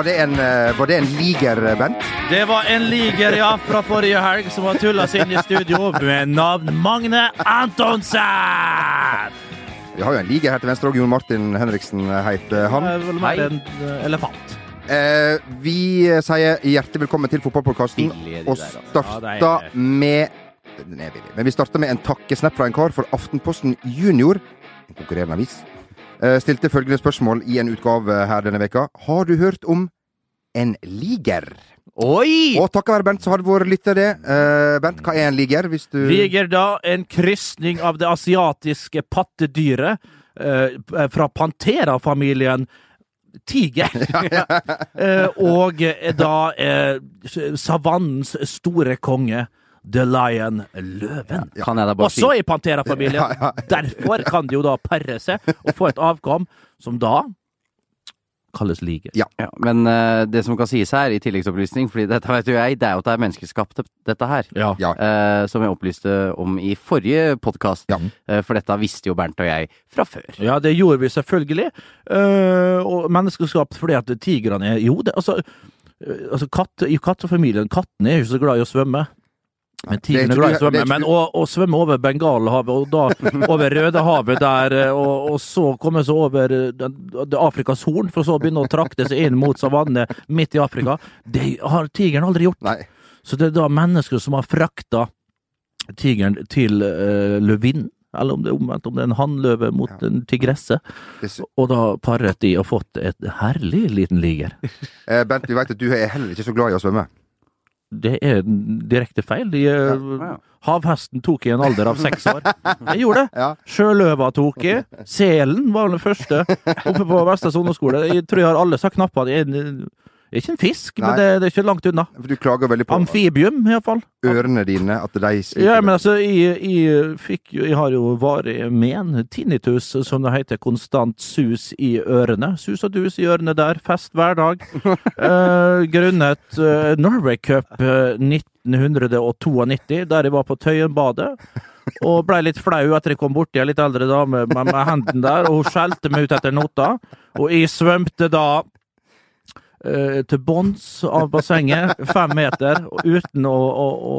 Var det en, eh, var det en liger, Bent? Det var en liger, ja, fra forrige helg som har tulla seg inn i studio med navn Magne Antonsen! Vi har jo en liger her til venstre òg. Jon Martin Henriksen heter han. Er vel en eh, elefant. Eh, vi sier hjertelig velkommen til fotballpodkasten de og altså. Ja, er- med Den er billig. Men vi starter med en takkesnap fra en kar for Aftenposten Junior, en konkurrerende avis. Eh, stilte følgende spørsmål i en utgave her denne veka. Har du hørt om en liger? Oi! Og takket være Bent, så har det vært litt av det. Uh, Bent, hva er en liger? Hvis du Liger da en krysning av det asiatiske pattedyret uh, fra Pantera-familien Tiger. Eh, og eh, da eh, savannens store konge, The Lion Løven. Ja, si Også i Pantera-familien. Derfor kan de jo da pare seg og få et avkom som da kalles like. ja, Men uh, det som kan sies her, i tilleggsopplysning, fordi dette vet jo jeg, det er jo at det er menneskeskapt, dette her. Ja. Ja. Eh, som jeg opplyste om i forrige podkast. Ja. for dette visste jo Bernt og jeg fra før. Ja, det gjorde vi selvfølgelig. Eh, og menneskeskapt fordi at tigrene er Jo, det, altså, eh, altså katt, I kattefamilien Kattene er jo ikke så glad i å svømme. Men ikke glad i å svømme. Men å, å svømme over Bengalhavet, og da over Rødehavet der, eh, og, og så komme seg over eh, Afrikas Horn, for så å begynne å trakte seg inn mot savannet midt i Afrika, det har tigeren aldri gjort. Nei. Så det er da mennesker som har frakta tigeren til uh, løvinnen, eller om det er omvendt, om det er en hannløve mot Ja. en tigresse. Og da paret de og fått et herlig liten liger. eh, Bent, vi vet at du er heller ikke så glad i å svømme. Det er direkte feil. De, eh, Ja. Havhesten tok i en alder av seks år. Jeg gjorde det. Sjøløva tok i. Selen var den første oppe på Vestre Soneskole. Jeg tror jeg har alle sagt knappene Ikke en fisk, Nei. men det, det er ikke langt unna. For du klager veldig på Amfibium, iallfall. ørene dine, at de sliter. Ja, men altså, jeg, jeg fikk Jeg har jo varig men, tinnitus, som det heter, konstant sus i ørene. Sus og dus i ørene der, fest hver dag. Eh, grunnet eh, Norway Cup eh, 1992, der jeg var på Tøyenbadet. Og blei litt flau etter jeg kom borti ei litt eldre dame med, med hendene der, og hun skjelte meg ut etter nota. Og jeg svømte da eh, til bunns av bassenget, fem meter, uten å, å, å,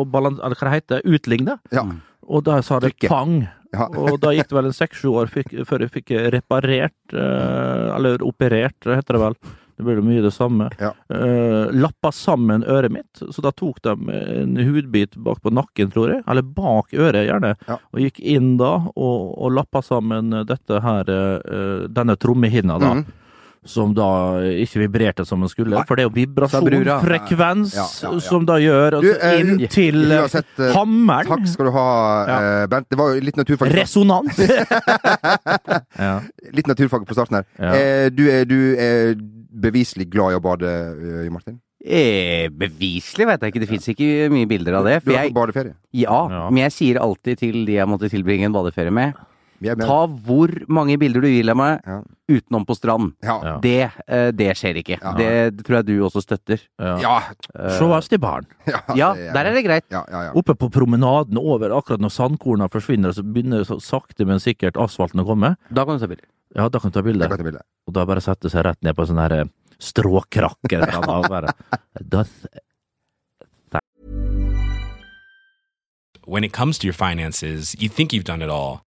å balans, eller hva det heter, utligne. Ja. Og da sa det Trykke. pang. Ja. Og da gikk det vel en seks-sju år fikk, før jeg fikk reparert, eh, eller operert, heter det vel. Det blir jo mye det samme. Ja. Eh, lappa sammen øret mitt, så da tok de en hudbit bak på nakken, tror jeg, eller bak øret gjerne, Ja. og gikk inn da og, og lappa sammen dette her, eh, denne trommehinna da. Mhm. Som da ikke vibrerte som den skulle, for det er jo vibrasjonfrekvens Ja, ja, ja. som da gjør Du, altså, eh, inn til Uansett, eh, hammeren. Takk skal du ha, Ja. eh, Bent. Det var jo litt naturfag, Resonans! ja. litt naturfag på starten her. Ja. Eh, du, er, du er beviselig glad i å bade, eh, Jo Martin? Eh, beviselig vet jeg ikke, det fins ikke mye bilder av det. Du har jeg, badeferie? ja, Ja. men jeg sier alltid til de jeg måtte tilbringe en badeferie er med. Ta hvor mange bilder du vil av meg, Ja. utenom på strand. Ja. Ja. Det, eh, det skjer ikke. Ja. Det, tror jeg du også støtter. Ja. Ja. Eh, Sjåast i baren. Ja, ja, der er det greit. Ja, ja, ja. Oppe på promenaden over, akkurat når sandkorna forsvinner, så begynner så sakte, men sikkert asfalten å komme. Da kan du ta bilder. Ja, da kan du ta bilde. Jeg kan ta bilde. Og da bare sette seg rett ned på en sånn her eh, stråkrakke eller noe. og bare, Doth when it comes to your finances, you think you've done it all.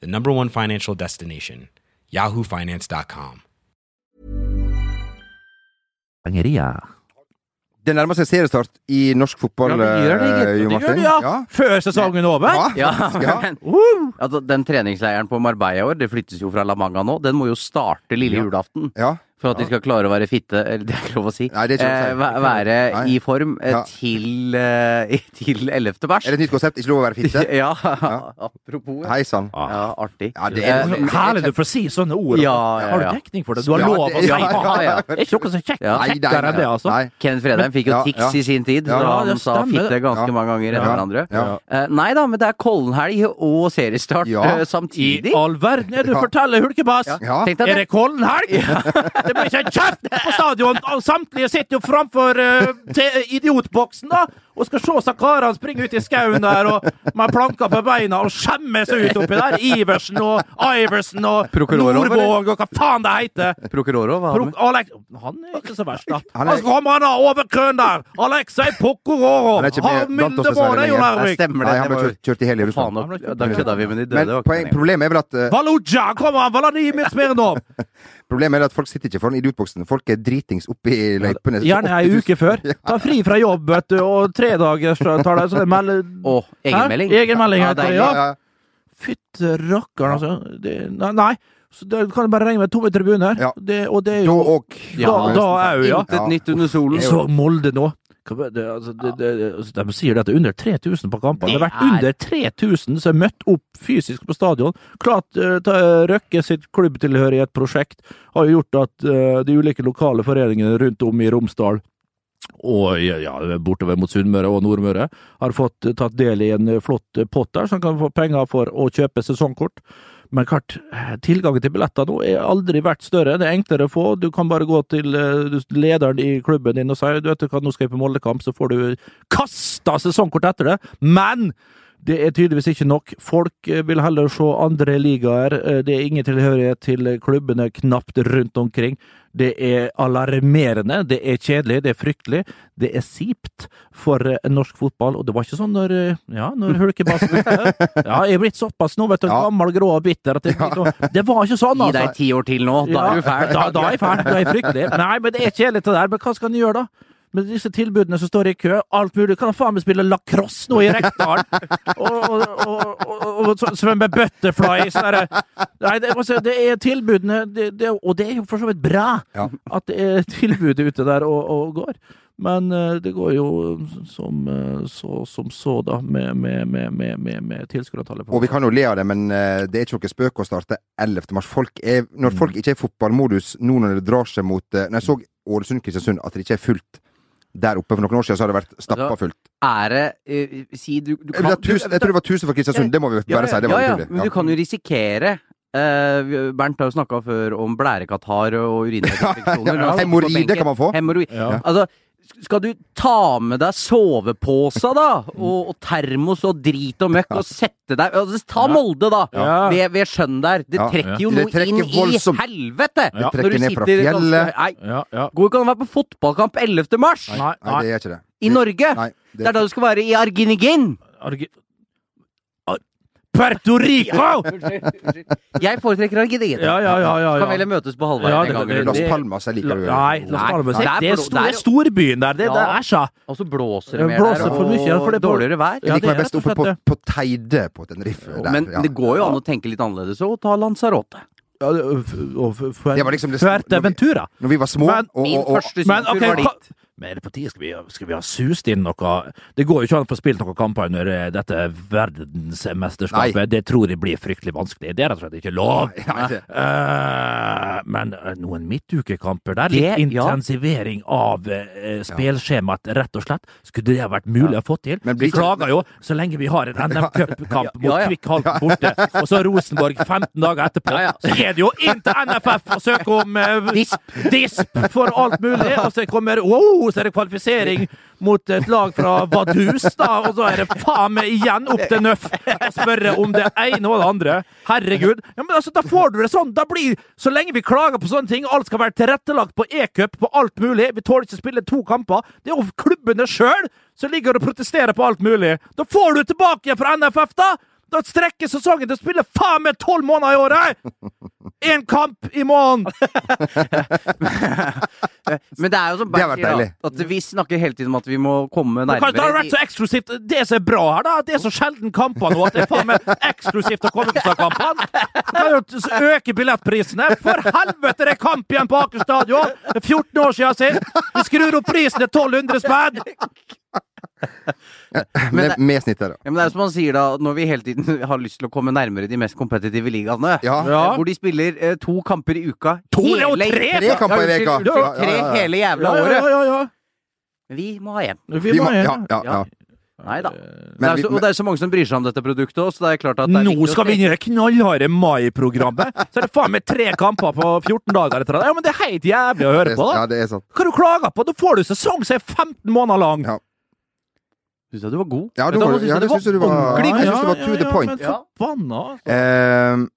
the number one financial destination, yahoofinance.com. Det nærmer seg seriestart i norsk fotball. Ja, gjør det, eh. Jo Det Martin. gjør det, ja. Før sesongen er over? Ja. Ja, Ja. men altså, den treningsleiren på Marbella i år, det flyttes jo fra La Manga nå, den må jo starte lille julaften. Ja. For at de skal klare å være fitte, eller det er ikke lov å si, Nei, det er ikke lov å si. eh, væ- være Nei. i form eh, Ja. til, eh, til 11. mars. Er det et nytt konsept? Ikke lov å være fitte? Ja, apropos. Hei sann. Ja, artig. Ja, det er- Eh, Herlig du får si sånne ord. Ja, ja, Har du ja. dekning for det? Du har Ja, lov å det- si ja, det! ja. Det er ikke noe så kjekt. Ja. Nei, nei, Kjekkere enn det, altså. Nei. Ken Fredheim fikk jo Ja, tics ja. i sin tid, Ja, da det han sa stemmer. fitte ganske Ja. mange ganger etter Ja. hverandre. Ja. Eh, nei da, men det er Kollenhelg og seriestart Ja. eh, I samtidig. all verden er du Ja. forteller, hulkebass! Ja. Tenk deg Er det. det Kollenhelg? Det blir ikke kjeft på stadion! Samtlige sitter jo framfor uh, idiotboksen da og skal se seg karene springe ut i skauen der og med planker på beina og skjemme seg ut oppi der. Iversen og Iversen og Prokurorov. Nordvåg og hva faen det heter. Prokurorov, hva har Pro? Alex Han er ikke så verst, da. Han er- kommer han da over køen der! Alexei Pokororov! Er dessverre er jo lenger. Stemmer det. Nei, han ble kjørt, kjørt i hele Russland. da, da kødda vi med de døde. Men problemet er vel at uh... Valuja kommer han! Vladimir Smirnov! Problemet er at folk sitter ikke foran idiotboksen. Folk er dritings oppi løypene. Gjerne ei uke før. Ta fri fra jobb, vet du, og tre dager så tar de sånn melde... Å, egenmelding? Hæ? Egenmelding Ja, heter det, ja. Ja, ja. Fytte rakkeren, altså. Det, nei, nei. Så da kan du bare regne med tomme tribuner. Ja. Det, og det er Da jo Ja, Da, da er jo, ja. Intet nytt under solen. Så Molde nå. Det, altså, det, det, altså, de sier det at det er under 3000 på kampene. Det har vært er- under 3000 som er møtt opp fysisk på stadion. Klart uh, Røkke sitt klubbtilhørighetsprosjekt har jo gjort at uh, de ulike lokale foreningene rundt om i Romsdal og ja, bortover mot Sunnmøre og Nordmøre, har fått eh, tatt del i en eh, flott eh, pott der, som kan få penger for å kjøpe sesongkort. Men klart, tilgangen til billetter nå er aldri vært større. Det er enklere å få. Du kan bare gå til lederen i klubben din og si du vet du hva, nå skal jeg på Moldekamp, så får du kasta sesongkort etter det. Men det er tydeligvis ikke nok. Folk eh, vil heller se andre ligaer. Eh, Det er ingen tilhørighet til klubbene knapt rundt omkring. Det er alarmerende, det er kjedelig, det er fryktelig. Det er sipt for eh, norsk fotball, og det var ikke sånn når ja, når Hulkebass Ja, jeg er blitt såpass nå, vet du, Ja. gammel, grå og bitter at det, det var ikke sånn, Gi altså. deg ti år til nå, da er du fæl. Da, da er jeg fæl. Da er jeg fryktelig. Nei, men det er kjedelig det der. Men hva skal en gjøre, da? Med disse tilbudene som står i kø, alt mulig. Kan faen meg spille lacrosse nå i Rekdal! Og, og, og, og, svømme butterfly Nei, det, altså, det er tilbudene, det, det, og det er jo for så vidt bra Ja. at det er tilbudet ute der og, går. Men eh, det går jo som eh, så som så, da, med, med, med, med, med, med tilskuertallet. Og vi kan jo le av det, men eh, det er ikke noe spøk å starte 11. mars. Folk er, når folk ikke er i fotballmodus nå når det drar seg mot Når jeg så Ålesund-Kristiansund, at det ikke er fullt der oppe for noen år siden, så har det vært stappa fullt. Er det eh, Si du, du Jeg, tusen, jeg tror det var 1000 for Kristiansund, det må vi bare si. Det var ja, ja, men du kan jo risikere Uh, Bernt har jo snakka før om blærekatarr og urinveisinfeksjoner. Ja. Hemorroider kan man få. Ja. Altså, skal du ta med deg sovepose, da, og, og termos og drit og møkk, og sette deg altså, Ta Molde, da, Ja. ved, ved sjøen der. Det trekker jo Det noe trekker inn voldsomt. i helvete! Ja. Når Trekker ned fra fjellet. ganske-. Nei, Ja, ja. går ikke an å være på fotballkamp 11. mars! Nei, Nei, nei. det gjør ikke det. I Norge! Nei, Det er da du skal være i Arginigin! Arge- Ar Puerto Rico! Jeg foretrekker Argentina. Ja, ja, ja, ja, Kan ja. vi heller møtes på halvveien Ja, en gang Las. Palmas er like. Nei, Las Palmas. Det er, stor, der- det er storbyen der. Det, det er så. Og så blåser det mer blåser der, for mye, ja, for det er dårligere vær. Jeg liker meg best oppe på, på Teide på Tenerife. der, Men ja. det går jo an å tenke litt annerledes og ta Lanzarote. Ja, det- og- og- og- Det var liksom det- Fuerteventura. Når vi var små Men og, Min og, min første Men sydentur var ditt. dit. Men er det på tide? Skal vi, skal vi ha sust inn noe Det går jo ikke an å få spilt noen kamper under eh, dette verdensmesterskapet. Nei. Det tror jeg blir fryktelig vanskelig. Det er rett og slett ikke lov. Nei, nei. Uh, men eh, noen midtukekamper der, litt Det- ja. intensivering av uh, spillskjemaet, rett og slett. Skulle det ha vært mulig å få til? Men blir Vi klager jo så lenge vi har en NM-cupkamp Ja, mot ja. Kvikk Halden borte, og så Rosenborg 15 dager etterpå. Ja, ja. Så er det jo inn til NFF og søke om uh, Disp. disp for alt mulig, og så kommer wow, så er det kvalifisering mot et lag fra Vaduz, da, og så er det faen meg igjen opp til Nøff og spørre om det ene og det andre. Herregud. Ja, men altså, da får du det sånn. Da blir, så lenge vi klager på sånne ting, alt skal være tilrettelagt på e-cup, på alt mulig, vi tåler ikke å spille to kamper, det er jo klubbene sjøl som ligger og protesterer på alt mulig. Da får du tilbake igjen fra NFF, da! Da strekker sesongen til å spille faen meg tolv måneder i året! Én kamp i måneden! Men det er jo som Det har Bernt vært sier, da, at vi snakker hele tiden om at vi må komme nærmere. Det har vært så eksklusivt. Det som er bra her, da, det er så sjelden kamper nå at det er faen meg eksklusivt å komme til kampene. Du kan jo øke billettprisene. For helvete, det er kamp igjen på Aker stadion! Det er 14 år siden sist! Vi skrur opp prisen til 1200 spenn! med, med snittet, da. Ja, men det er som han sier da, når vi hele tiden har lyst til å komme nærmere de mest kompetitive ligaene, Ja. Ja. hvor de spiller eh, to kamper i uka To, hele, og tre! Tre kamper i uka! Ja, Tre hele jævla Ja, ja, året. ja, ja. Vi må ha én. Vi Vi må ha ja, ja, ja. Nei da. Det Men er så, og det er så mange som bryr seg om dette produktet òg, så det er klart at det er Nå skal vi inn i det knallharde mai-programmet! Så er det faen meg tre kamper på 14 dager etter det. Ja, men det er helt jævlig å høre på på, Ja, da! det er sant. Hva du klager på? Da får du sesong som er 15 måneder lang! Ja. Syns jeg du var god. Ja, du var- synes ja, det du syns jeg du var ordentlig Jeg syns du var to the point. Men Ja. forbanna! altså.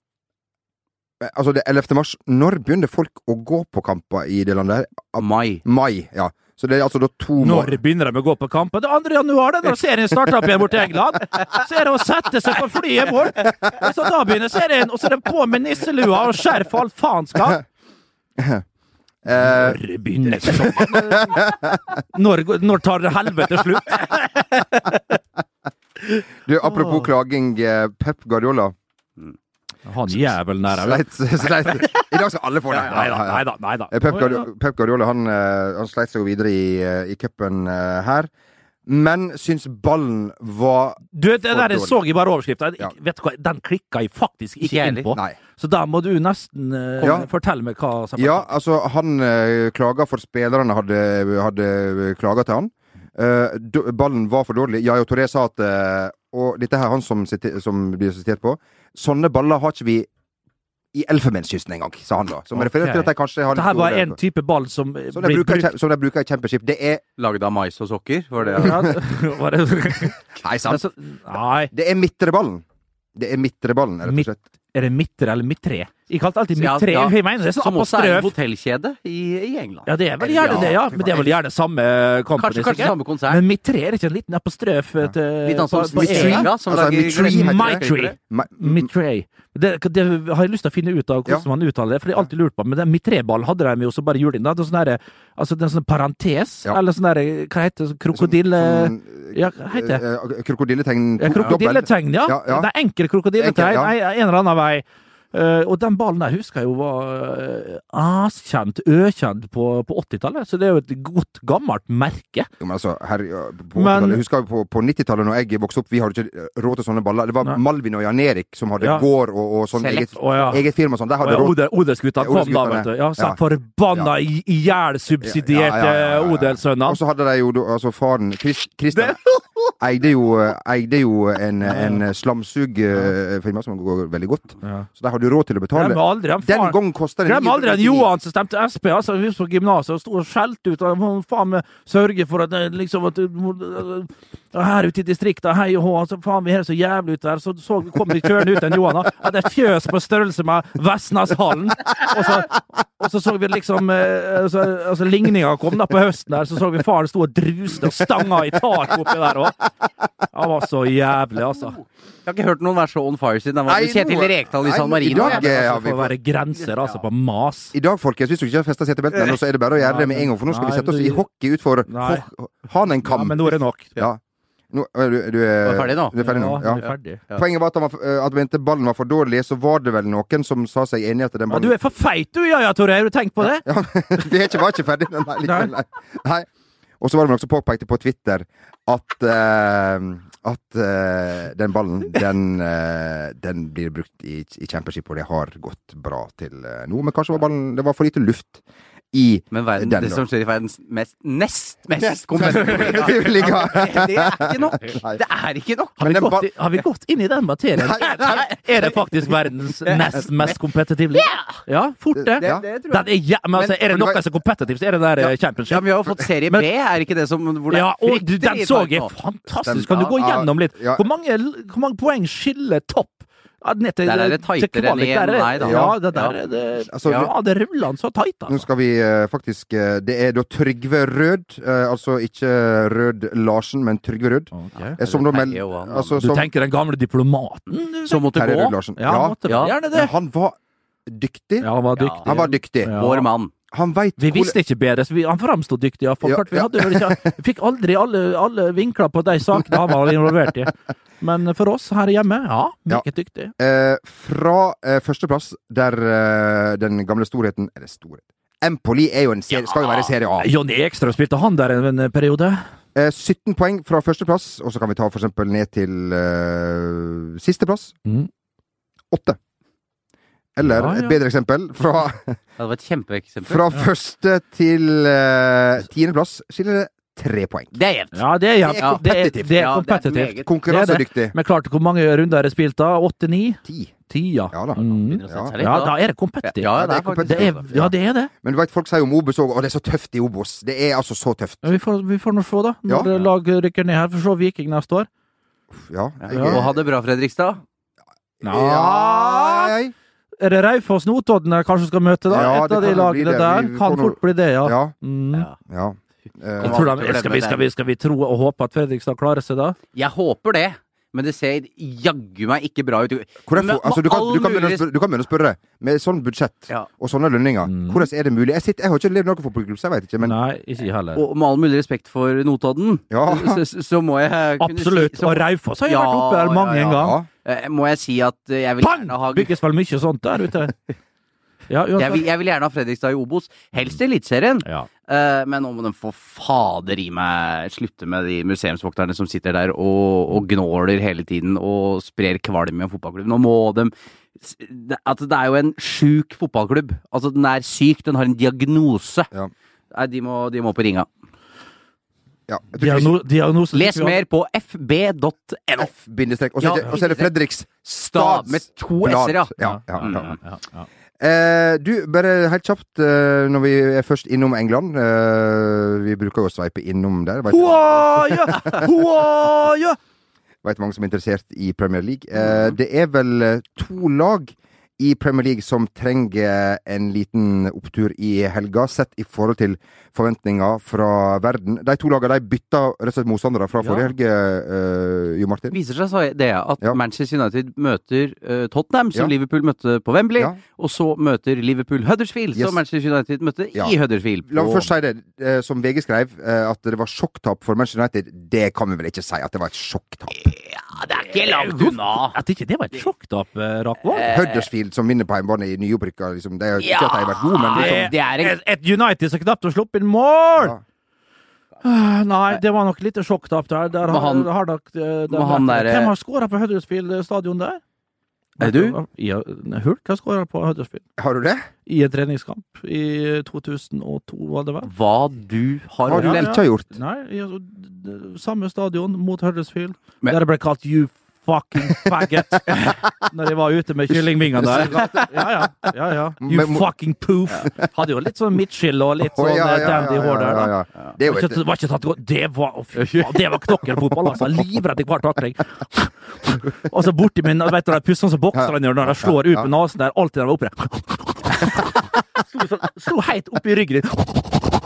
Eh, altså, det er 11. mars. Når begynner folk å gå på kamper i det landet her? Mai. Mai, ja. Så det er altså da to Når begynner de å gå på kamp? Det er 2. januar, det, når serien starter opp igjen bort i England. Så er det å sette seg på flyet bort. Så da begynner serien, og så er det på med nisselua og skjerf og alt faenskap. eh, Når begynner sommeren? Når, når tar det helvete slutt? Du, apropos klaging. eh, Pep Guardiola Han jævelen der, sleit. I dag skal alle få det. Nei da. Eh, Pep Guardiola, han, han sleit seg jo videre i, i cupen her. Men syns ballen var Du, vet, det der Jeg så jeg bare overskrifta. Ja. Vet du hva, den klikka jeg faktisk Ikke ikke inn på. Nei. Så da må du nesten uh, Ja. fortelle meg hva som Ja, altså, han uh, klaga for spillerne hadde, hadde klaga til han. Uh, do- ballen var for dårlig. Jajo Toré sa at uh, Og dette her er han som, som blir sitert på. Sånne baller har ikke vi i Elfenbenskysten engang, sa han da. Som okay. refererer til at de kanskje har Det her var en type ball som som de, bruker, i brukt som de bruker i Championship. Det er Lagd av mais og sokker, var det var det, Nei, sant. Det er midtreballen. Det er midtreballen, rett og slett. Er det Mitre eller Mitre. Jeg kalte alltid Ja, midtre. ja. Jeg mener det er sånn Som også er en hotellkjede i, i England. Ja, det er vel gjerne det, ja. Men det er vel gjerne samme company, Kanskje, kanskje samme konsert. Men Mitre er ikke en liten apostrøf ja. til Litt sånn som på- på Mitre, Smega, som Altså, lager Mitri heter det. Det, det har jeg lyst til å finne ut av hvordan Ja. man uttaler det, for det har alltid lurt på. Men den midtreballen hadde de jo så bare da. Det er sånn altså er sånn parentes, Ja. eller sånn derre Hva heter det? Krokodille... Som- Ja, eh, eh, Krokodilletegn Ja, krokodilletegn, ja. Ja, ja. Det er enkle krokodilletegn, en eller annen vei. Eh, og den ballen der husker jeg jo var uh, askjent, økjent på, på 80-tallet, så det er jo et godt, gammelt merke. Jo, men altså, her, på Men- husker jeg på, på 90-tallet, når jeg vokste opp, vi hadde ikke råd til sånne baller. Det var Nei. Malvin og Jan Erik som hadde Ja. gård og, og sånn eget, ja. eget firma og sånn. Der ja, råd. odel, Ja, kom da, vet du. Ja, så Ja. forbanna i- Ja, ja, ja, ja. odelssønner. Og så hadde de jo altså faren Christian Christian eide jo, eide jo en, en slamsugfirma som går veldig godt. Så de hadde jo råd til å betale. Aldri Den faren. gang kosta det Glem aldri 999. Johan som stemte Sp, altså, vi på gymnaset og sto og skjelte ut. og faen meg sørge for at liksom at Og her ute i distrikta, hei og hå, altså, faen, vi er så jævlig ute der. Så, så kom vi kjørende ut en Johan, da. hadde et fjøs på størrelse med Vestneshallen. Og så, og så så vi liksom eh, altså, altså Ligninga kom da på høsten der, så så vi faren sto og druste og stanga i taket oppi der òg. Han var så jævlig, altså. Jeg har ikke hørt noen være så on fire siden var Nei, Kjetil Rekdal i San i Marino. dag- Ja, Altså, får være grenser altså på mas. I dag, folkens, hvis du ikke har festa setebeltene ennå, så er det bare å gjøre det med en gang, for nå skal vi sette oss i hockey utfor Nei. Hanenkam. Ja, men nå er det nok. Ja. Nå, er du, du, er, Du er ferdig nå? Du er ferdig nå? Ja, Ja. er ferdig. Ja. Poenget var at han, var, at mente ballen var for dårlig, så var det vel noen som sa seg enig i at den Ja, du er for feit du, ja ja, Tore. Har du tenkt på det? Ja, Vi er ikke, var ikke ferdig, nei, likevel, nei. nei. Og så var det noen som påpekte på Twitter at uh, at uh, den ballen, den, uh, den blir brukt i, i championship, og det har gått bra til nå. Men kanskje var ballen Det var for lite luft i Men verden, Den, det som skjer i verdens mest, nest mest mest kompetitive liga. Det er ikke nok! Det er ikke nok! Har vi, gått, i- har vi gått inn i den materien? Nei, Er det faktisk verdens nest mest kompetitive liga? Ja, fort det. det, det tror Den er, ja, men altså, er det noe som er kompetitivt, så er det der ja. championship. Ja, men vi har jo fått serie B, er ikke det som hvor det er Ja, og du, den så jeg fantastisk. Kan du gå gjennom litt? Hvor mange, hvor mange poeng skiller topp? Ja, ned Der er det tightere enn er nei da. Ja, det der Ja. det Altså, Ja, det ruller han så tight, Nå altså. skal vi uh, faktisk uh, Det er da Trygve Rød, uh, altså ikke Rød Larsen, men Trygve Rød. Eh, som da og altså, Du som tenker den gamle diplomaten? Du, Som måtte gå. Rød Larsen. ja, Ja, måtte ja. gjerne men han var dyktig. Ja, han var Ja. dyktig. Han var dyktig. Ja. Vår mann. Han veit Vi visste ikke bedre, så vi, han framsto dyktig. Ja, Ja, vi, ja. ikke, vi fikk aldri alle, alle vinkler på de sakene han var involvert i. Men for oss her hjemme, ja, meget dyktig. eh, fra eh, førsteplass, der eh, den gamle storheten Eller storhet Empoli er jo en serie, skal jo være Serie A. Jonny Ekstrøm spilte han der en, en periode. Eh, 17 poeng fra førsteplass, og så kan vi ta for eksempel ned til eh, sisteplass. Mm. Eller Ja, ja. et bedre eksempel, fra, Ja, det var et kjempeeksempel. fra første til uh, tiendeplass skiller det tre poeng. Det er jevnt. Ja, det er jevnt. Det er kompetitivt. det er Ja, det kompetitivt. meget. Konkurransedyktig. Men klart, hvor mange runder er det spilt da? Åtte-ni? Ti. Ti, ja. Ja da. Mm. Litt, Ja, da er det kompetitivt. Ja, Ja, det er ja, det er det. Men du vet, folk sier om Obos òg, og det er så tøft i Obos. Det er altså så tøft. Men vi får, vi får nå se, da. Når Ja. lag rykker ned her. Får se Viking neste år. Ja. Ja. Og ha det bra, Fredrikstad. ja. jeg- Er det Raufoss Notodden jeg kanskje skal møte, da? Ja, Et av de lagene det. der. Vi vi Kan fort bli det, ja. Ja. Mm. Ja. ja. Uh, Jeg tror de, skal, vi, skal, vi, skal vi tro og håpe at Fredrikstad klarer seg da? Jeg håper det, men det ser jaggu meg ikke bra ut. Hvordan Men altså, du, kan, du, kan mulig spørre, du kan begynne å spørre. Med sånn budsjett Ja. og sånne lønninger, Mm. hvordan er det mulig? Jeg, sitter, jeg har ikke levd noen fotballklubb, så jeg vet ikke, men Nei, ikke heller. Og med all mulig respekt for Notodden, Ja. så, så- så må jeg kunne Absolutt. si så, Og Raufoss har jo Ja, vært oppe der mange ja, en ja. gang. ja. eh, Må jeg si at jeg vil Pang! gjerne ha Bygges vel mye sånt der ute. Ja, jeg vil, jeg vil gjerne ha Fredrikstad i Obos. Helst i Eliteserien. Ja. Eh, men nå må de få fader i meg slutte med de museumsvokterne som sitter der og, og gnåler hele tiden og sprer kvalm i en fotballklubb. Nå må de At det er jo en sjuk fotballklubb. Altså, den er syk, den har en diagnose. Ja. Nei, de må, de må på ringa. ja. Diagno diagnose Les mer på fb.no. F-bindestrek. Og så Ja, er det- Fredriks Stav med to s-er, ja. ja, ja, Mm. ja. Eh, du, bare helt kjapt, eh, når vi er først innom England eh, Vi bruker jo å sveipe innom der. Veit mange som er interessert i Premier League. Eh, det er vel eh, to lag i Premier League som trenger en liten opptur i helga, sett i forhold til forventninger fra verden. De to lagene de bytta rett og slett motstandere fra forrige helg, eh, Jo Martin. viser seg så det at Ja. Manchester United møter uh, Tottenham, som Ja. Liverpool møtte på Wembley. Ja. Og så møter Liverpool Huddersfield, Yes. som Manchester United møtte Ja. i Huddersfield. La meg først si det, som VG skrev, at det var sjokktap for Manchester United. Det kan vi vel ikke si at det var et sjokktap. Ja, det er ikke langt unna. At ikke det var et sjokktap, Rakvold? Huddersfield som vinner på hjemmebane i nyopprykka, liksom, det er jo ikke Ja, at de har vært gode, men liksom det er en Et, et United som knapt har sluppet inn mål! ja. Ah, Nei, det var nok litt sjokktap der. der han- har nok, eh, der han der- Hvem har skåra på Huddersfield stadion der? Er du? Ja, Hulk har skåra på Huddersfield. Har du det? I en treningskamp i 2002, var det vel? Hva du har, Har du Ja, ja. ikke gjort? Nei, i, altså, samme stadion mot Huddersfield. Men- der det ble kalt You fucking faggot! Når jeg var ute med kyllingvingene der. Ja, ja. ja, ja. You fucking poof! Hadde jo litt sånn midtskill og litt sånn eh, ja, ja, dandy hår der. da. Det Var ikke, var ikke tatt godt. Det var, fy det var knokkelfotball, altså. Livredd i hver takling. Og så borti min vet du, de pussene som bokserne gjør når de slår ut med nesen der, alltid når de var oppe. Slo, sånn- slo helt oppi ryggen din.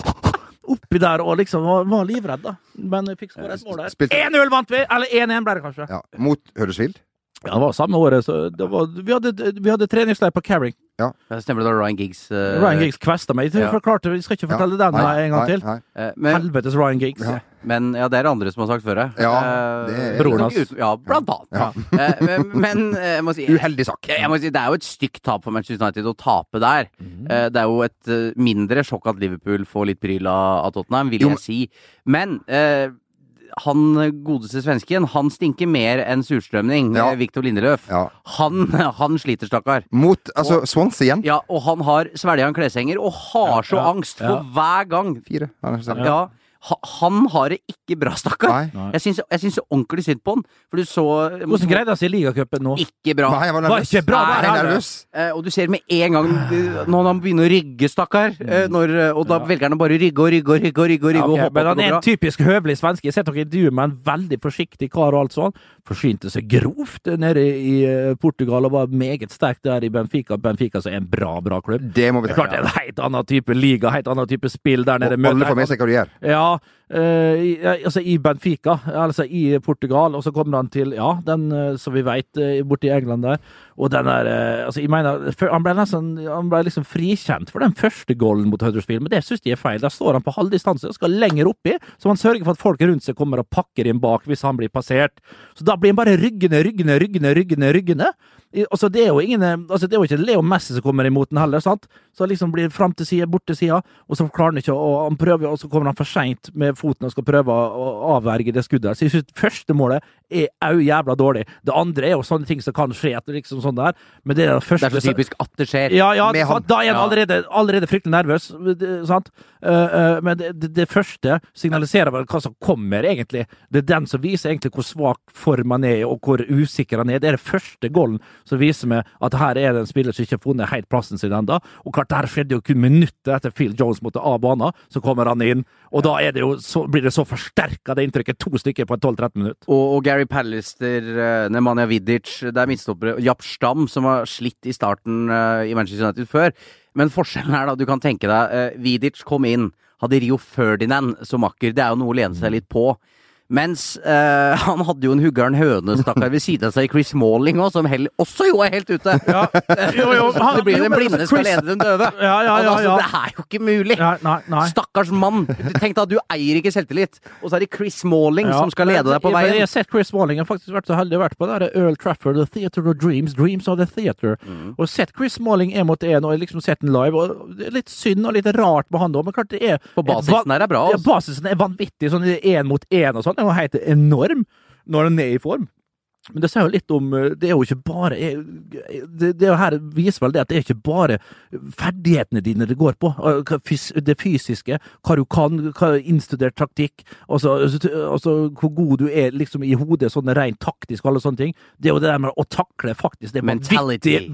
Oppi der og liksom var, var livredd, da. Men jeg fikk skåret et mål der. 1-0 vant vi! Eller 1-1 ble det kanskje. ja, Mot Huddersfield. Ja, det var samme året, så det var, vi, hadde, vi hadde treningsleir på Carring. Ja, Stemmer det da Ryan Giggs uh, Ryan Giggs kvesta meg. Jeg ja. skal ikke fortelle den Nei, en gang nei, til. nei. nei. Helvetes Ryan Giggs. Ja. Men ja, det er det andre som har sagt før. deg. Ja, Eh, det er- Broren hans. Ja, blant annet. Ja. men men eh, jeg må si Uheldig sak. jeg, jeg må si, Det er jo et stygt tap for Manchester United å tape der. Eh, Det er jo et eh, mindre sjokk at Liverpool får litt pryl av Tottenham, vil Jo, jeg si. Men eh, han godeste svensken, han stinker mer enn surstrømning, Ja. Viktor Victor Lindeløf. Ja. Han, han sliter, stakkar. Mot altså Swansea igjen. Ja, og han har svelga en kleshenger og har så ja, angst ja. for hver gang. Fire. Ja, Ja. ha- Han har det ikke bra, stakkar. Nei. Jeg syns, jeg syns så ordentlig synd på han. For du så Hvordan greide han seg i ligacupen nå? Ikke bra. Nei, jeg var Var ikke bra, Nei, var jeg er nervøs. Eh, og du ser med en gang eh, når han begynner å rygge, stakkar. eh, når, eh, Og da velger han å bare rygge og rygge og rygge og rygge. og rygge Ja, og ok, men han er en typisk høvelig svenske. Jeg har sett dere intervju med en veldig forsiktig kar og alt sånn. Forsynte seg grovt nede i eh, Portugal og var meget sterk der i Benfica. Benfica som er en bra, bra klubb. Det må vi Det er klart det er en helt annen type liga, helt annen type spill der nede. Og alle får med seg hva du gjør. Ja, eh, i, altså i Benfica, altså i Portugal, og så kommer han til, ja, den eh, som vi vet, uh, borte i England der, og den der, eh, altså jeg mener, han ble nesten, han ble liksom frikjent for den første goalen mot Huddersfield, men det synes de er feil. Der står han på halv distanse og skal lenger oppi, så han sørger for at folk rundt seg kommer og pakker inn bak hvis han blir passert. Så da blir han bare ryggende, ryggende, ryggende, ryggende, ryggende. Altså, det er jo ingen, eh, altså, det er jo ikke Leo Messi som kommer imot den heller, sant? Så liksom blir fram til side, bort til sida, og så klarer han ikke, og han prøver, og så kommer han for seint med foten og skal prøve å å avverge det skuddet. Så jeg synes første målet er au jævla dårlig. Det andre er jo sånne ting som kan skje, etter liksom sånn der, men det er det første Det er så typisk at det skjer. ja, ja, Med han. da er han allerede, allerede fryktelig nervøs, sant? Eh, eh, men det, det, første signaliserer vel hva som kommer, egentlig. Det er den som viser egentlig hvor svak form han er, og hvor usikker han er. Det er det første golden som viser meg at her er det en spiller som ikke har funnet helt plassen sin ennå. Og klart, det her skjedde jo kun minutter etter Phil Jones måtte av banen, så kommer han inn, og da det jo blir det så forsterka, det inntrykket, to stykker på 12-13 minutter. Og, og Gary Pallister, uh, Nemanja Vidic, det er midtstoppere. Japp Stam, som har slitt i starten eh, i Manchester United før. Men forskjellen er da, du kan tenke deg, uh, Vidic kom inn, hadde Rio Ferdinand som makker. Det er jo noe å lene seg litt på. Mens eh, han hadde jo en huggeren høne, stakkar, ved siden av seg, Chris Malling òg, som hell, også jo er helt ute. Jo, jo, han- det blir jo, den blinde skal lede den døve. Ja, ja, ja, Altså, det er jo ikke mulig! Nei, nei. Stakkars mann! Tenk deg at du eier ikke selvtillit, og så er det Chris Malling Ja, som skal lede deg på veien. Jeg har sett Chris Malling. Jeg har faktisk vært så heldig vært på der Earl Trafford, The Theater of Dreams, Dreams of the Theater, Mm. Og sett Chris Malling én mot én, og liksom sett den live. Og det er litt synd og litt rart med han òg, men klart det er På basisen her er bra, Ja, altså. basisen er vanvittig. Sånn én mot én og sånn. Den er jo helt enorm når den er i form. Men det sier jo litt om eh, Det er jo ikke bare eh, Det, det er her viser vel det at det er ikke bare ferdighetene dine det går på. eh, Det fysiske, hva du kan, hva innstudert taktikk, altså, altså hvor god du er liksom i hodet, sånn rent taktisk og alle sånne ting. Det er jo det der med å takle faktisk det Mentality. vanvittige,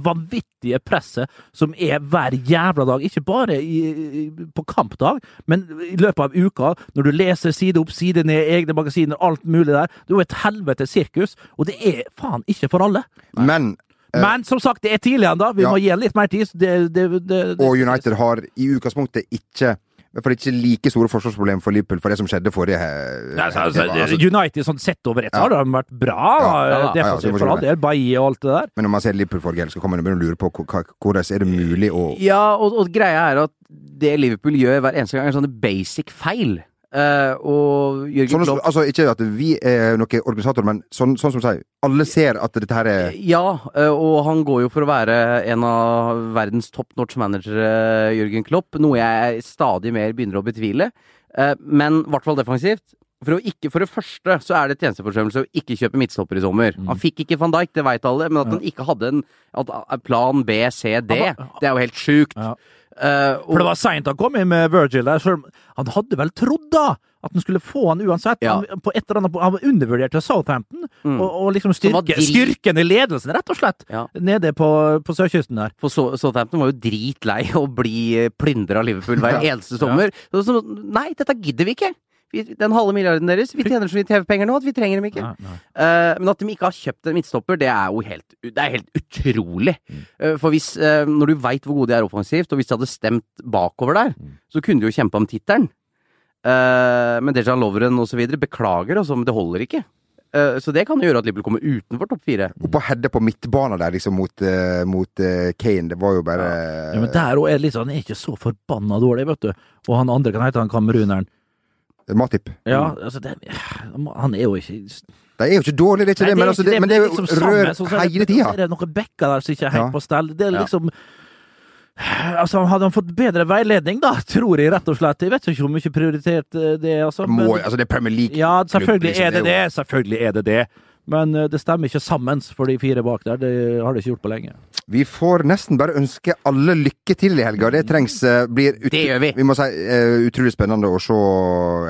vanvittige presset som er hver jævla dag. Ikke bare i, i, på kampdag, men i løpet av uka, når du leser side opp, side ned, egne magasiner, alt mulig der. Det er jo et helvetes sirkus, og det er faen ikke for alle. Men eh, Men som sagt, det er tidlig ennå. Vi Ja. må gi den litt mer tid. Det, det, det, Og United har i utgangspunktet ikke hvert fall ikke like store forsvarsproblemer for Liverpool for det som skjedde forrige eh, Nei, altså, altså, altså, United sånn sett over ett, så Ja. har de vært bra. Ja, ja, ja, ja, defensivt så for all del. Bailly og alt det der. Men når man ser Liverpool forrige helg, så kan man begynne å lure på hvordan er det mulig å Ja, og, og greia er at det Liverpool gjør hver eneste gang, er sånne basic feil. Eh, og Jørgen sånn, Klopp Altså ikke at vi er noen organisatorer, men sånn, sånn som du sier, alle ser at dette her er Ja, uh, og han går jo for å være en av verdens top notch managere, Jørgen Klopp. Noe jeg stadig mer begynner å betvile. Uh, Men i hvert fall defensivt. For, å ikke, for det første så er det tjenesteforsømmelse å ikke kjøpe midtstopper i sommer. Han fikk ikke van Dijk, det veit alle, men at han ikke hadde en plan B, C, D, det er jo helt sjukt. Ja. Eh, og- For det var seint han kom inn med Virgil der. selv Han hadde vel trodd da at han skulle få han uansett. Ja. Han, på et eller annet, han undervurderte Southampton. Mm. Og, og liksom styrke, styrken i ledelsen, rett og slett. Ja. Nede på, på sørkysten der. For Southampton var jo dritlei å bli plyndra av Liverpool hver eneste sommer. Så, så, nei, dette gidder vi ikke! Vi, den halve milliarden deres, vi tjener så mye TV-penger nå at vi trenger dem ikke. Nei, nei. Uh, men at de ikke har kjøpt en midtstopper, det er jo helt, det er helt utrolig. Eh, for hvis, uh, når du veit hvor gode de er offensivt, og hvis de hadde stemt bakover der, så kunne de jo kjempa om tittelen. Uh, men Dejan Lovren osv. beklager, altså, men det holder ikke. Eh, så det kan gjøre at Liverpool kommer utenfor topp fire. på Hedde på midtbanen der, liksom, mot, mot Kane. Det var jo bare Ja, men der òg er det litt sånn, han er ikke så forbanna dårlig, vet du. Og han andre kan hete han kameruneren. Matip. Ja, altså det, Han er jo ikke De er jo ikke dårlige, det er ikke Nei, det, men, altså, det, men det er jo liksom rør er det- hele tida. Det er noen bekker der som ikke er helt Ja. på stell. Det er liksom Altså, Hadde han fått bedre veiledning, da, tror jeg rett og slett. Jeg vet ikke hvor mye prioritert eh, det er, altså. Må, Men, altså, det er Premier League. ja, selvfølgelig liksom, er det det. Selvfølgelig er det det. Men eh, det stemmer ikke sammen for de fire bak der. Det har det ikke gjort på lenge. Vi får nesten bare ønske alle lykke til i helga. Det trengs. eh, Blir ut, Det gjør vi. Vi må si uh, utrolig spennende å se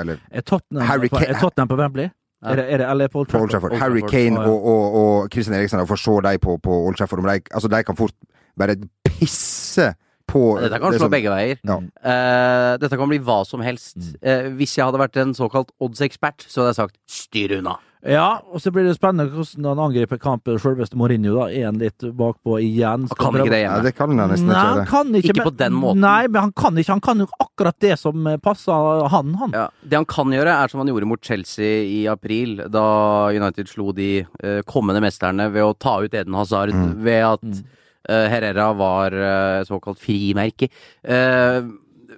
Eller Er Tottenham, Harry på, er Tottenham på Wembley? Ja. Er det, er det, eller på Old Trafford? Old Trafford? Trafford. Harry Kane og, og, og Christian Eriksen. Få se dem på, på Old Trafford. De, altså, de kan fort bare pisse på Dette kan det slå som- begge veier. Ja. Uh, dette kan bli hva som helst. Uh, hvis jeg hadde vært en såkalt oddsekspert, så hadde jeg sagt styr unna. Ja, og så blir det spennende hvordan han angriper kampen. Selveste Mourinho da, er han litt bakpå igjen. Han kan ikke det Ja, det kan han nesten Nei, ikke. han kan ikke. Ikke men- på den måten. Nei, men han kan ikke. Han kan jo akkurat det som eh, passer han, han. Ja, det han kan gjøre, er som han gjorde mot Chelsea i april, da United slo de eh, kommende mesterne ved å ta ut Eden Hazard, ved at eh, Herrera var uh, såkalt frimerke. Eh,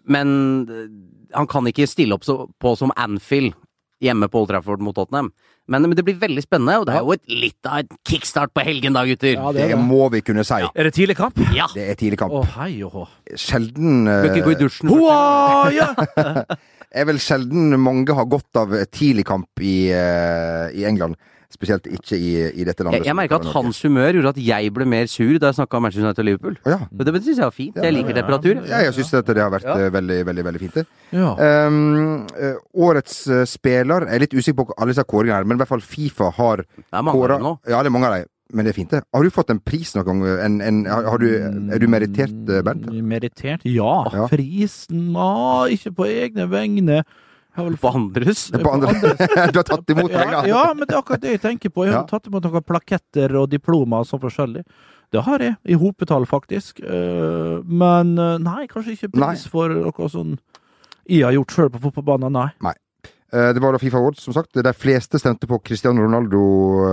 men eh, han kan ikke stille opp så, på som Anfield hjemme på Old Trafford mot Tottenham. Men, men det blir veldig spennende, og det er jo et, litt av et kickstart på helgen da, gutter. Ja, Det det det. må vi kunne si. Er det tidlig kamp? Ja! Det er tidlig kamp. Å, hei og. Sjelden uh... Bør ikke gå i dusjen. Hoa, ja! er vel sjelden mange har godt av tidlig kamp i, uh, i England. Spesielt ikke i, i dette landet. Jeg, jeg merka at hans humør gjorde at jeg ble mer sur da jeg snakka om Manchester United og Liverpool. Ja. Men det syns jeg var fint. Jeg liker temperatur. ja, jeg syns det har vært Ja. eh, veldig, veldig veldig fint. det. ja. Um, årets eh, spiller Jeg er litt usikker på alle disse kåringene, her, men i hvert fall Fifa har kåra. Ja, det er mange av dem. Men det er fint, det. Har du fått en pris noen gang? En, en, du, er du meritert, Bernt? Meritert? Ja. Ja. Prisen Nei, Ikke på egne vegne. Jeg På andres. På andre Du har tatt imot ja, penger? ja, men det er akkurat det jeg tenker på. Jeg har Ja. tatt imot noen plaketter og diplomer og sånn forskjellig. Det har jeg, i hopetall faktisk. Eh, Men eh, nei, kanskje ikke pris for noe sånn jeg har gjort sjøl på fotballbanen, nei. nei. Det var da Fifa Awards, som sagt. De fleste stemte på Cristiano Ronaldo,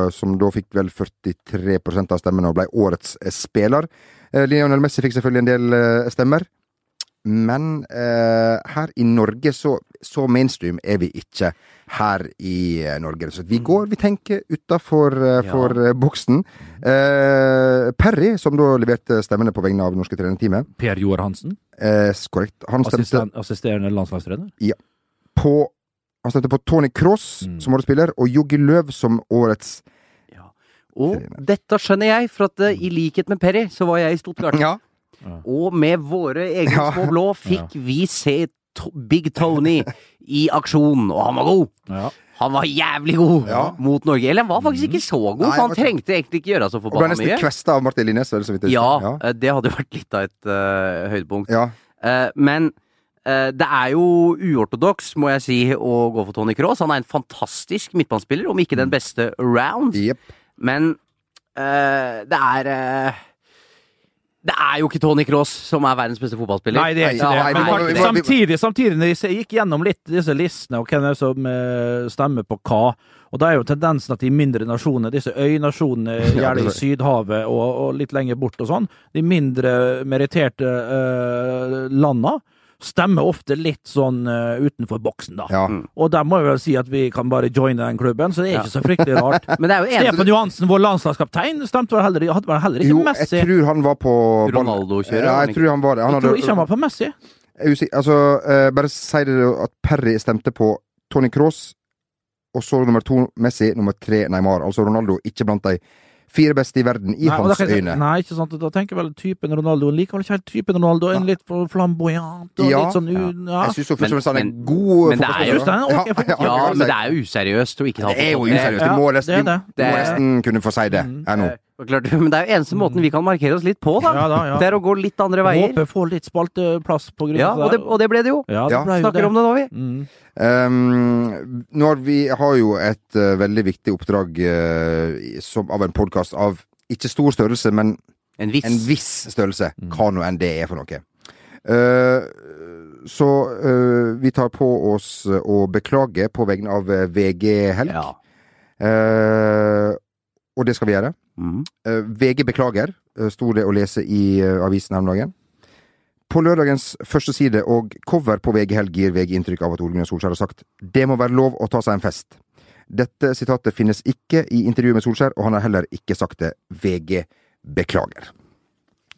eh, som da fikk vel 43% av stemmene og ble årets eh, spiller. Eh, Lionel Messi fikk selvfølgelig en del eh, stemmer. Men eh, her i Norge så, så mainstream er vi ikke her i eh, Norge. Så vi går, vi tenker utafor uh, Ja. eh, boksen. Eh, Perry, som da leverte stemmene på vegne av norske trenerteamet, Per Joar Hansen, eh, korrekt. Han stemte assisterende landslagstrener. på Han stemte på Tony Cross Mm. som årets og Joggi Løv som årets Og dette skjønner jeg, for at eh, i likhet med Perry, så var jeg i Stuttgart. Ja. Og med våre egne Ja. små blå fikk vi se to Big Tony i aksjon, og han var god! Ja. Han var jævlig god Ja. mot Norge. Eller han var faktisk ikke så god, Nei, for han trengte egentlig ikke gjøre så Og ble nesten mye. kvesta av Martin Linnes. vel, så vidt jeg Ja, husker. eh, det hadde jo vært litt av et uh, høydepunkt. ja. Uh, men uh, det er jo uortodoks, må jeg si, å gå for Tony Cross. Han er en fantastisk midtbanespiller, om ikke den beste round. Yep. Men eh, det er Det er jo ikke Tony Cross som er verdens beste fotballspiller. Nei, det er ikke det. Men samtidig, samtidig, når jeg gikk gjennom litt disse listene, og hvem det som eh, stemmer på hva Og da er jo tendensen at de mindre nasjonene, disse øynasjonene, gjerne i Sydhavet og, og litt lenger bort og sånn, de mindre meritterte uh, landa, stemmer ofte litt sånn uh, utenfor boksen, da. Ja. Og der må jeg vel si at vi kan bare joine den klubben, så det er ikke så fryktelig rart. Men det er jo en Stefan Johansen, vår landslagskaptein, stemte vel heller, hadde vel heller ikke Jo, jeg tror han var på Ronaldo-kjøret, Ja, jeg tror han var det. Han Jeg tror ikke han var på Messi. Er usikker- Altså, uh, bare si det at Perry stemte på Tony Cross, og så nummer to Messi, nummer tre Neymar. Altså Ronaldo ikke blant de fire beste i verden i Nei, hans jeg- øyne. Nei, ikke sant. Da tenker jeg vel typen Ronaldo. Likevel ikke helt typen Ronaldo. En litt for flamboyant og Ja, litt sånn ja. Jeg syns først og fremst han er Men- en god er jo- er fotballspiller. Ja, men det er jo useriøst å ikke ta Det er jo useriøst. Du må det nesten, er det. du må nesten kunne få si det Mm. her nå. Klart, men det er jo eneste måten vi kan markere oss litt på, da. Ja da, ja. Det er å gå litt andre veier. Håper få litt spalteplass på grunn Ja, av og det, og det ble det jo. Ja, det Snakker om det nå, vi. Mm. Um, når vi har jo et uh, veldig viktig oppdrag uh, som, av en podkast av ikke stor størrelse, men En viss. en viss størrelse. Mm. Hva nå enn det er for noe. Uh, så vi tar på oss å beklage på vegne av VG Helg. Ja. Eh, og det skal vi gjøre. Mm. Eh, VG beklager, uh, sto det å lese i eh, avisen her om dagen. På lørdagens første side og cover på VG Helg gir VG inntrykk av at Ole Gunnar Solskjær har sagt det må være lov å ta seg en fest. Dette sitatet finnes ikke i intervjuet med Solskjær, og han har heller ikke sagt det. VG beklager.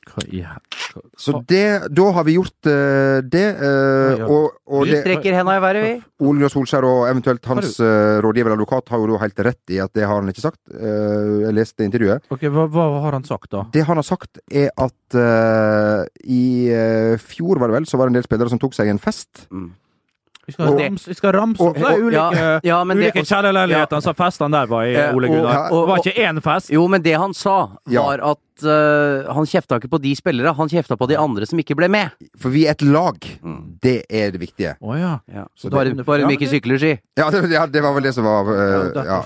Hva i hva- Så det, da har vi gjort uh, det. ja. og, og Vi det, strekker henda i været, vi. Ole Gunnar Solskjær og eventuelt hans uh, rådgiver advokat har jo da helt rett i at det har han ikke sagt. Eh, jeg leste intervjuet. Ok, hva, hva har han sagt, da? Det han har sagt, er at i fjor, var det vel, så var det en del spillere som tok seg en fest. Mm. Vi skal, Og- ramse, vi skal ramse opp ulike, ja, ja, men det- ulike kjellerleilighetene som festene der var i, Ole Gunnar. Det var ikke én fest. Jo, men det han sa, var at uh, han kjefta ikke på de spillere, han kjefta på de andre som ikke ble med. For vi er et lag. Mm. Det er det viktige. Å ja. Ja. Så bare, det- bare ja, de ikke sykler, si. Ja, det, ja, det var vel det som var uh, ja.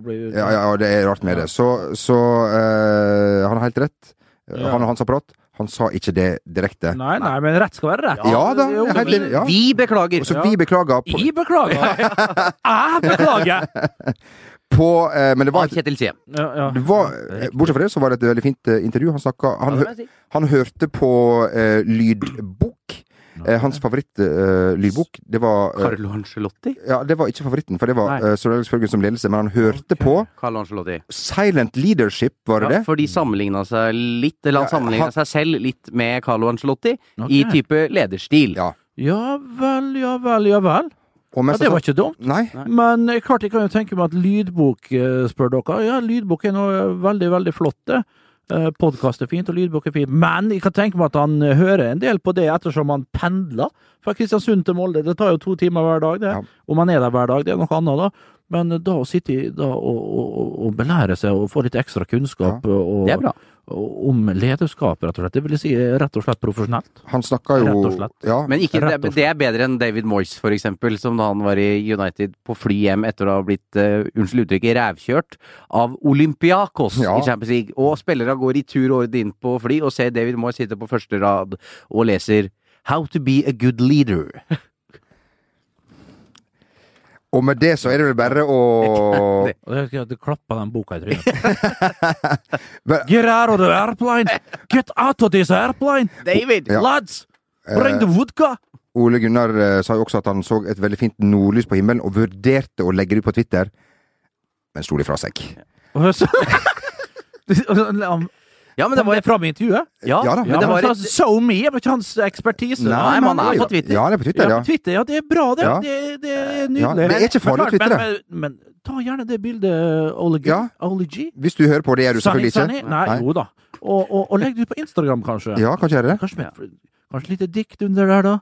blir Ja, ja, ja, det er rart med det. Så, så uh, han har helt rett. Ja. Han og hans apparat. Han sa ikke det direkte. Nei, nei, men rett skal være rett. Ja da, Jo, vi- Ja. Vi beklager! Så vi beklager på, Jeg beklager! Jeg beklager! på eh, Men det var, et, Kjetil Siem. Ja, ja. det var eh, Bortsett fra det, så var det et veldig fint eh, intervju. Han snakka han, han hørte på eh, lydbok. Eh, hans favorittlydbok, det var eh, Carlo Angelotti? Ja, det var ikke favoritten, for det var uh, Sir Alex Ferguson som ledelse, men han hørte på Carlo Angelotti. Silent Leadership, var det det? For de sammenligna seg litt, eller han Ja, sammenligna seg selv litt med Carlo Angelotti okay. i type lederstil. Ja. ja vel, ja vel, ja vel. Og Ja, det var ikke dumt. Nei. Men eh, klart jeg kan jo tenke meg at lydbok, eh, spør dere. Ja, lydbok er noe veldig, veldig flott, det. Eh, Podkast er fint, og lydbok er fint. Men jeg kan tenke meg at han eh, hører en del på det ettersom han pendler fra Kristiansund til Molde. Det tar jo to timer hver dag, det. Ja. Om han er der hver dag, det er noe annet, da. Men da å sitte i, da, og, og, og belære seg og få litt ekstra kunnskap og, Det er bra. Om lederskap, rett og slett. Det vil jeg si rett og slett profesjonelt. Han snakka jo Rett og slett. Ja. Men ikke, Rett det, og slett. det er bedre enn David Moyes, for eksempel, som da han var i United på fly hjem etter å ha blitt, uh, unnskyld uttrykket, rævkjørt av Olympiakos Ja. i Champions League. Og spillere går i tur og orden inn på fly og ser David Moyes sitte på første rad og leser How to be a good leader. Og med det så er det vel bare å Du klappa den boka i trynet. Get out of the airplane! Get out of this airplane! David! Ja. Lads! Bring the vodka! Ole Gunnar eh, sa jo også at han så et veldig fint nordlys på himmelen, og vurderte å legge det ut på Twitter, men slo det fra seg. Så- Ja, men det var det fram i intervjuet? Ja, Ja da, men det var et, So me, var ikke hans ekspertise. Nei, men han er på Twitter. Ja, det er på Twitter, Ja, ja. Twitter, ja, det er bra, det. Ja. Det, det er Ja, nydelig. det er ikke farlig å Men klart. Men, men, men ta gjerne det bildet, Ole G. Ja. Ole G. Hvis du hører på, det er du selvfølgelig ikke. Nei, jo da. Og, og, og legg det ut på Instagram, kanskje. Ja, kanskje gjør det. Kanskje, kanskje litt dikt under der, da.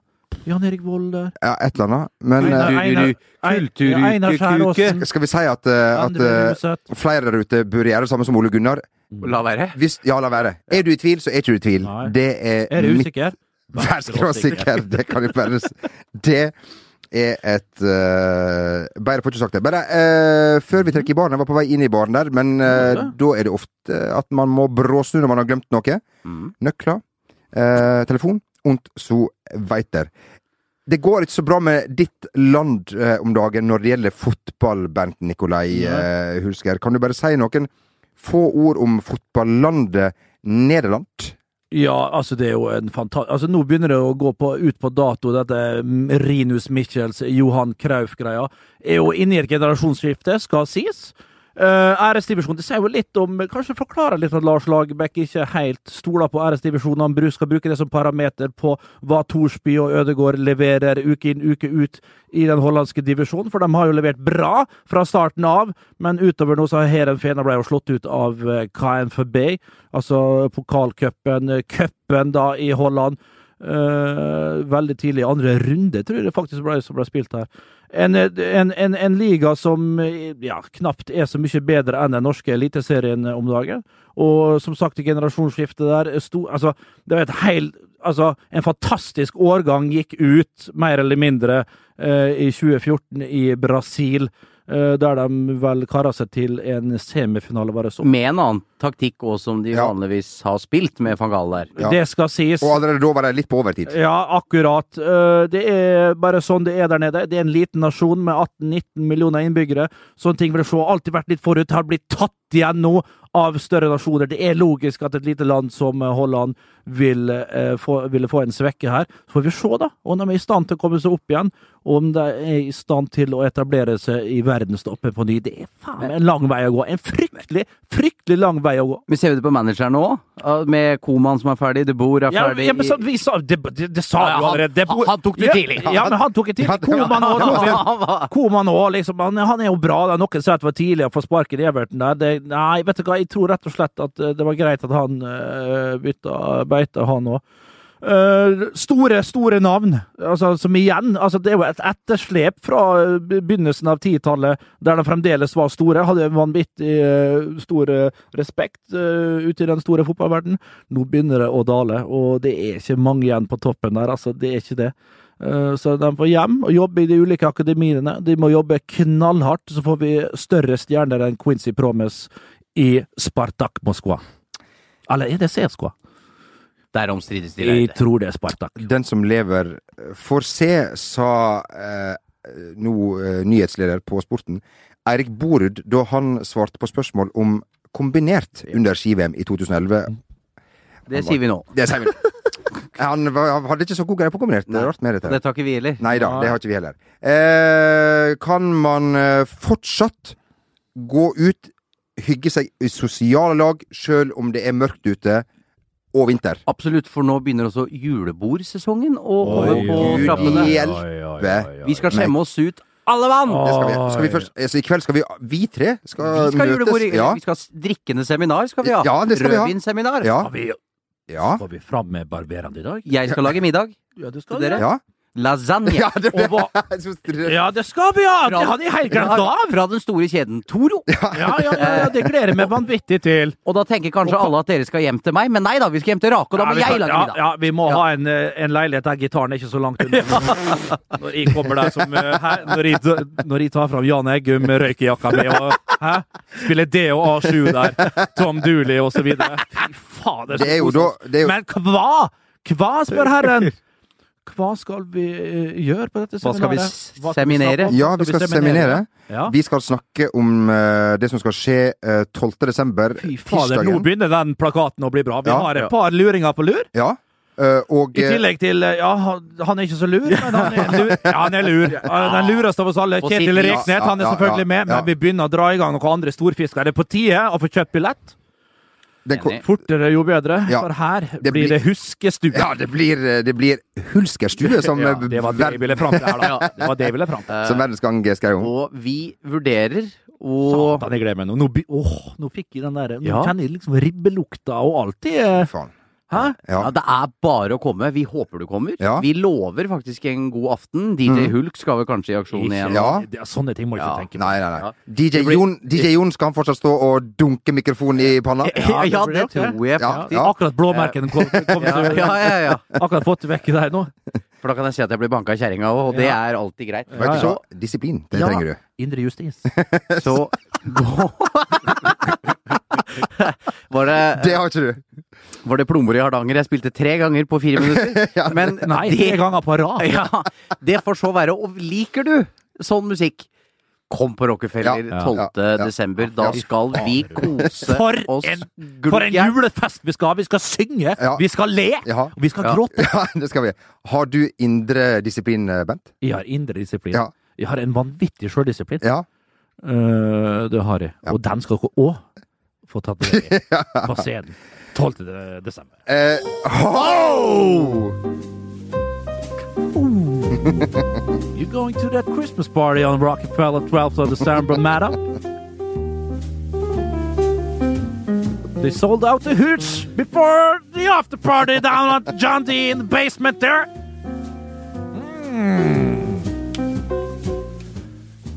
Jan Erik Vold der. Ja, et eller annet. Men eh, Einar- Kulturuke, Einar Skjær kuke. Aasen. skal vi si at, eh, at eh, flere der ute burde gjøre det samme som Ole Gunnar? La være. Hvis, ja, la være. Er du i tvil, så er ikke du i tvil. Nei. Det er, Er du usikker? Vær skråsikker. Det kan jo bare Det er et uh, Bare får ikke sagt det. Bare uh, før vi trekker i baren, jeg var på vei inn i baren der, men uh, da er det ofte at man må bråsnu når man har glemt noe. Mm. Nøkler, eh, telefon, und so weiter. Det går ikke så bra med ditt land eh, om dagen når det gjelder fotball, Bernt Nikolai eh, Hulsker. Kan du bare si noen få ord om fotballandet Nederland? Ja, altså det er jo en fantastisk Altså Nå begynner det å gå på, ut på dato, dette Rinus Michels, Johan Krauf-greia. Er jo inne i et generasjonsskifte, skal sies. Eh, æresdivisjon, det sier jo litt om Kanskje forklarer litt at Lars Lagerbäck ikke helt stoler på æresdivisjonen. Han skal bruke det som parameter på hva Thorsby og Ødegaard leverer uke inn, uke ut i den hollandske divisjonen. For de har jo levert bra fra starten av, men utover nå så har Heren Fena ble jo slått ut av eh, KNFB, altså pokalcupen, eh, cupen da i Holland. Uh, veldig tidlig i andre runde, tror jeg det faktisk ble, som ble spilt her. En, en, en, en liga som eh, ja, knapt er så mye bedre enn den norske eliteserien om dagen. Og som sagt, generasjonsskiftet der sto Altså, det var et helt Altså, en fantastisk årgang gikk ut, mer eller mindre, eh, i 2014 i Brasil. Eh, der de vel kara seg til en semifinale, var det så? Med en annen taktikk òg, som de Ja. vanligvis har spilt med van Gaal der. Ja. Det skal sies. Og allerede da var de litt på overtid. Ja, akkurat. Eh, Det er bare sånn det er der nede. Det er en liten nasjon med 18-19 millioner innbyggere. Sånne ting vil se alltid vært litt forut. Har blitt tatt igjen nå av større nasjoner. Det er logisk at et lite land som eh, Holland vil, eh, få, ville få en svekke her. Så får vi se, da, om de er i stand til å komme seg opp igjen. Og om de er i stand til å etablere seg i verdenstoppen på ny. Det er faen meg en lang vei å gå. En fryktelig, fryktelig lang vei å gå. Vi ser jo det på manageren nå? Med Koman som er ferdig, De Boer er ferdig ja, men så, vi sa, det, det, det sa Ja, jo allerede. Han- han tok det tidlig. Ja, men han tok det tidlig. Ja, Koman ja, òg. ja. Koman òg, liksom. Han, han er jo bra. Er noen sa sier at det var tidlig å få sparken i Everton der. Det, nei, vet du hva, jeg tror rett og slett at eh, det var greit at han uh, bytta beite, han òg. store, store navn, altså, som igjen altså, Det er jo et etterslep fra eh, begynnelsen av 10-tallet, der de fremdeles var store. Hadde vanvittig uh, stor eh, respekt uh, ute i den store fotballverdenen. Nå begynner det å dale, og det er ikke mange igjen på toppen der. altså, Det er ikke det. Eh, Så de får hjem og jobbe i de ulike akademiene. De må jobbe knallhardt, så får vi større stjerner enn Quincy Promes i Spartak Moskva. Eller er det CSKA? er strides de Jeg tror det er Spartak. Den som lever får se, sa eh, nå eh, nyhetsleder på Sporten, Eirik Borud, da han svarte på spørsmål om kombinert under ski-VM i 2011. Det sier vi nå. Det sier vi nå. Han var, han hadde ikke så god greie på kombinert. Det er rart med dette. Det tar ikke vi heller. Nei da, det har ikke vi heller. Eh, kan man eh, fortsatt gå ut, hygge seg i sosiale lag, sjøl om det er mørkt ute og vinter? Absolutt, for nå begynner også julebordsesongen å komme Oi, på Gud trappene. hjelpe. Vi skal skjemme oss ut alle mann! Det skal vi, skal vi først, altså, I kveld skal vi Vi tre skal, Vi skal møtes. i- Ja. Vi skal ha drikkende seminar, skal vi ha. Ja, det skal vi ha. Rødvinsseminar. Ja. Skal vi, Ja. skal vi fram med barberene i dag? Jeg skal lage middag. Ja, det skal dere? ja. Lasagne. ja det Og hva- Ja, det skal vi ha! Det hadde jeg helt glemt av! Fra den store kjeden Toro. Ja, ja, ja, ja, det gleder jeg meg vanvittig til. Og da tenker kanskje alle at dere skal hjem til meg, men nei da, vi skal hjem til Rake, og da Ja, må jeg lage middag. Ja, vi må ha en, eh, en leilighet der gitaren er ikke så langt unna. Når jeg kommer der som her. Når jeg, når jeg tar fram Jan Eggum med røykejakka mi og hæ? spiller D og A7 der, Tom Dooley og så videre. Fy fader, så Det er jo koselig. da det er jo, Men hva? Hva, spør herren? Hva skal vi eh, gjøre på dette seminaret? Hva skal vi seminere? Ja, vi skal seminere. Ja. Vi skal snakke om uh, det som skal skje uh, 12. desember. Fy fader, nå begynner den plakaten å bli bra. Vi Ja. har et par luringer på lur. Ja. Uh, og I eh, tillegg til eh, Ja, han, er ikke så lur, men han er lur. Ja, han er lur. Ja, Den lureste av oss alle. Kjetil. Reknet, han er selvfølgelig med, men vi begynner å dra i gang noen andre storfisker. Det er på tide å få kjøpt billett. Ko- Fortere, jo bedre. Ja. For her Det blir det huskestue. ja, det blir, eh, det blir Hulskerstue, som, Ja, eh, det var det jeg ville fram til her, da. Det var det jeg ville fram til. som Verdens Gang skrev om. Og vi vurderer og Satan, jeg gleder meg nå. Nå, åh, nå fikk jeg den der Nå Ja. kjenner jeg liksom ribbelukta og alt. Det, eh, Faen. Hæ? Ja, Ja. Det er bare å komme. Vi håper du kommer. Ja. Vi lover faktisk en god aften. DJ Mm. Hulk skal vel kanskje i aksjon igjen. Ja. det, sånne ting må ikke Ja. tenke på. Nei, nei, nei. Ja. DJ blir- Jon, DJ Jon skal han fortsatt stå og dunke mikrofonen i panna? Ja, ja, det det tror jeg Ja, faktisk. ja. Akkurat blåmerkene kom, kom Ja, så- ja, ja, ja. Akkurat fått vekk deg nå. For da kan jeg si at jeg blir banka av kjerringa òg, og det er alltid greit. Ja, Ja, så, disiplin, det Ja. trenger du. Indre justis. Så gå Var Det det, har ikke du. Var det plommer i Hardanger jeg spilte tre ganger på fire minutter? Men Nei, det, tre ganger på rad. ja, det får så være. Og liker du sånn musikk? Kom på Rockefeller Ja, 12. ja, ja. desember. Da skal vi kose For oss en, for en julefest vi skal ha! Vi skal synge, Ja. vi skal le, Ja. og vi skal Ja. gråte. Ja, det skal vi. Har du indre disiplin, eh, Bent? Jeg har indre disiplin. Ja. Jeg har en vanvittig sjøldisiplin. Ja. Uh, det har jeg. Ja. Og den skal dere òg få tatovering på scenen 12. de- desember. Eh, ho! You going to that Christmas party on Rockefeller 12th of December, madam? They sold out the hooch before the after party down at John D in the basement there. Mm.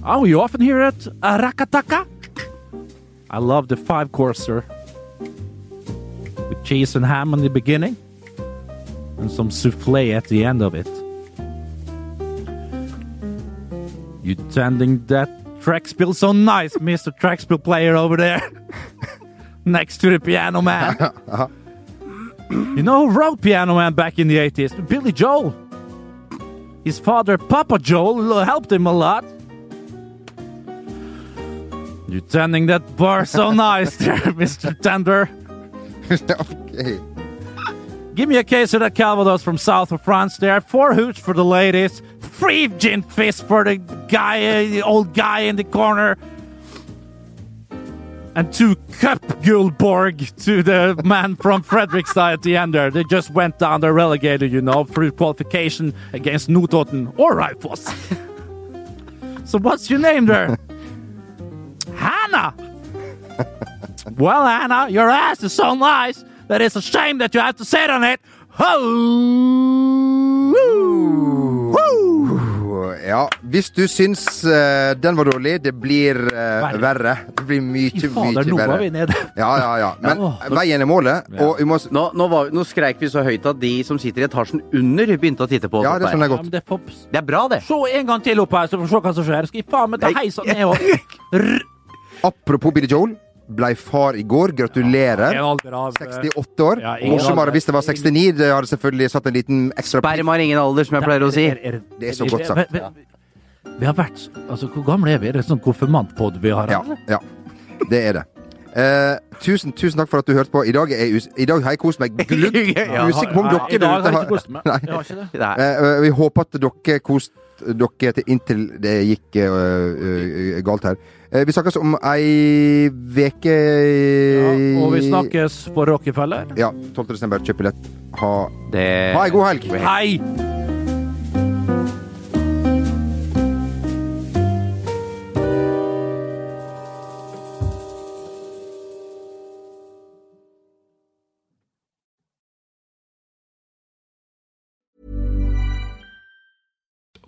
Oh, you often hear it? Arakataka? I love the five courser with cheese and ham in the beginning and some souffle at the end of it. You tending that track spill so nice, Mr. Track spill player over there. Next to the piano man. Uh-huh. you know who wrote Piano Man back in the 80s? Billy Joel. His father, Papa Joel, helped him a lot. You're tending that bar so nice there, Mr. Tender. ok. Give me a case of that Calvados from south of France there. Four hoots for the ladies. Three gin fizz for the guy, the old guy in the corner. And two cup Gulborg to the man from Fredrikstad at the end there. They just went down the relegated, you know, through qualification against Notodden or Raufoss. so what's your name there? Hannah! Well, Anna, your ass is so nice that it's a shame that you have to sit on it. Ho! Ho! Ja, hvis du syns uh, den var dårlig, det blir uh, Verre. verre. Det blir mye, I fader, mye nå var verre. vi ned. Ja, ja, ja. Men Ja. veien er målet, og vi må Nå, nå, var, nå skreik vi så høyt at de som sitter i etasjen under, begynte å titte på oss. Ja, det skjønner jeg Ja, godt. men det får Det er bra, det. Se en gang til opp her, så får vi se hva som skjer. Skal jeg faen meg ta heisa ned òg? Apropos Billy Joel. Blei far i går. Gratulerer. 68 år. Ja, Morsommere alder. hvis det var 69. Det hadde selvfølgelig satt en liten ekstra Sperma har ingen alder, som jeg pleier å si. Det er så godt sagt. Vi, vi, vi har vært Altså, hvor gamle er vi? Er det sånn konfirmantpod vi har? Ja, ja. Det er det. Eh, tusen, tusen takk for at du hørte på. I dag, er us I dag har jeg kost meg glugg. Ja, Usikker på om Ja, dere I dag har jeg ikke kost meg. Nei. Jeg har ikke det. Eh, vi håper at dere koste dere til inntil det gikk uh, uh, galt her. Eh, vi snakkes om ei veke Ja, og vi snakkes på Rockefeller. Ja, 12. desember. Kjøp billett. Ha, Det ha ei god helg! Hei!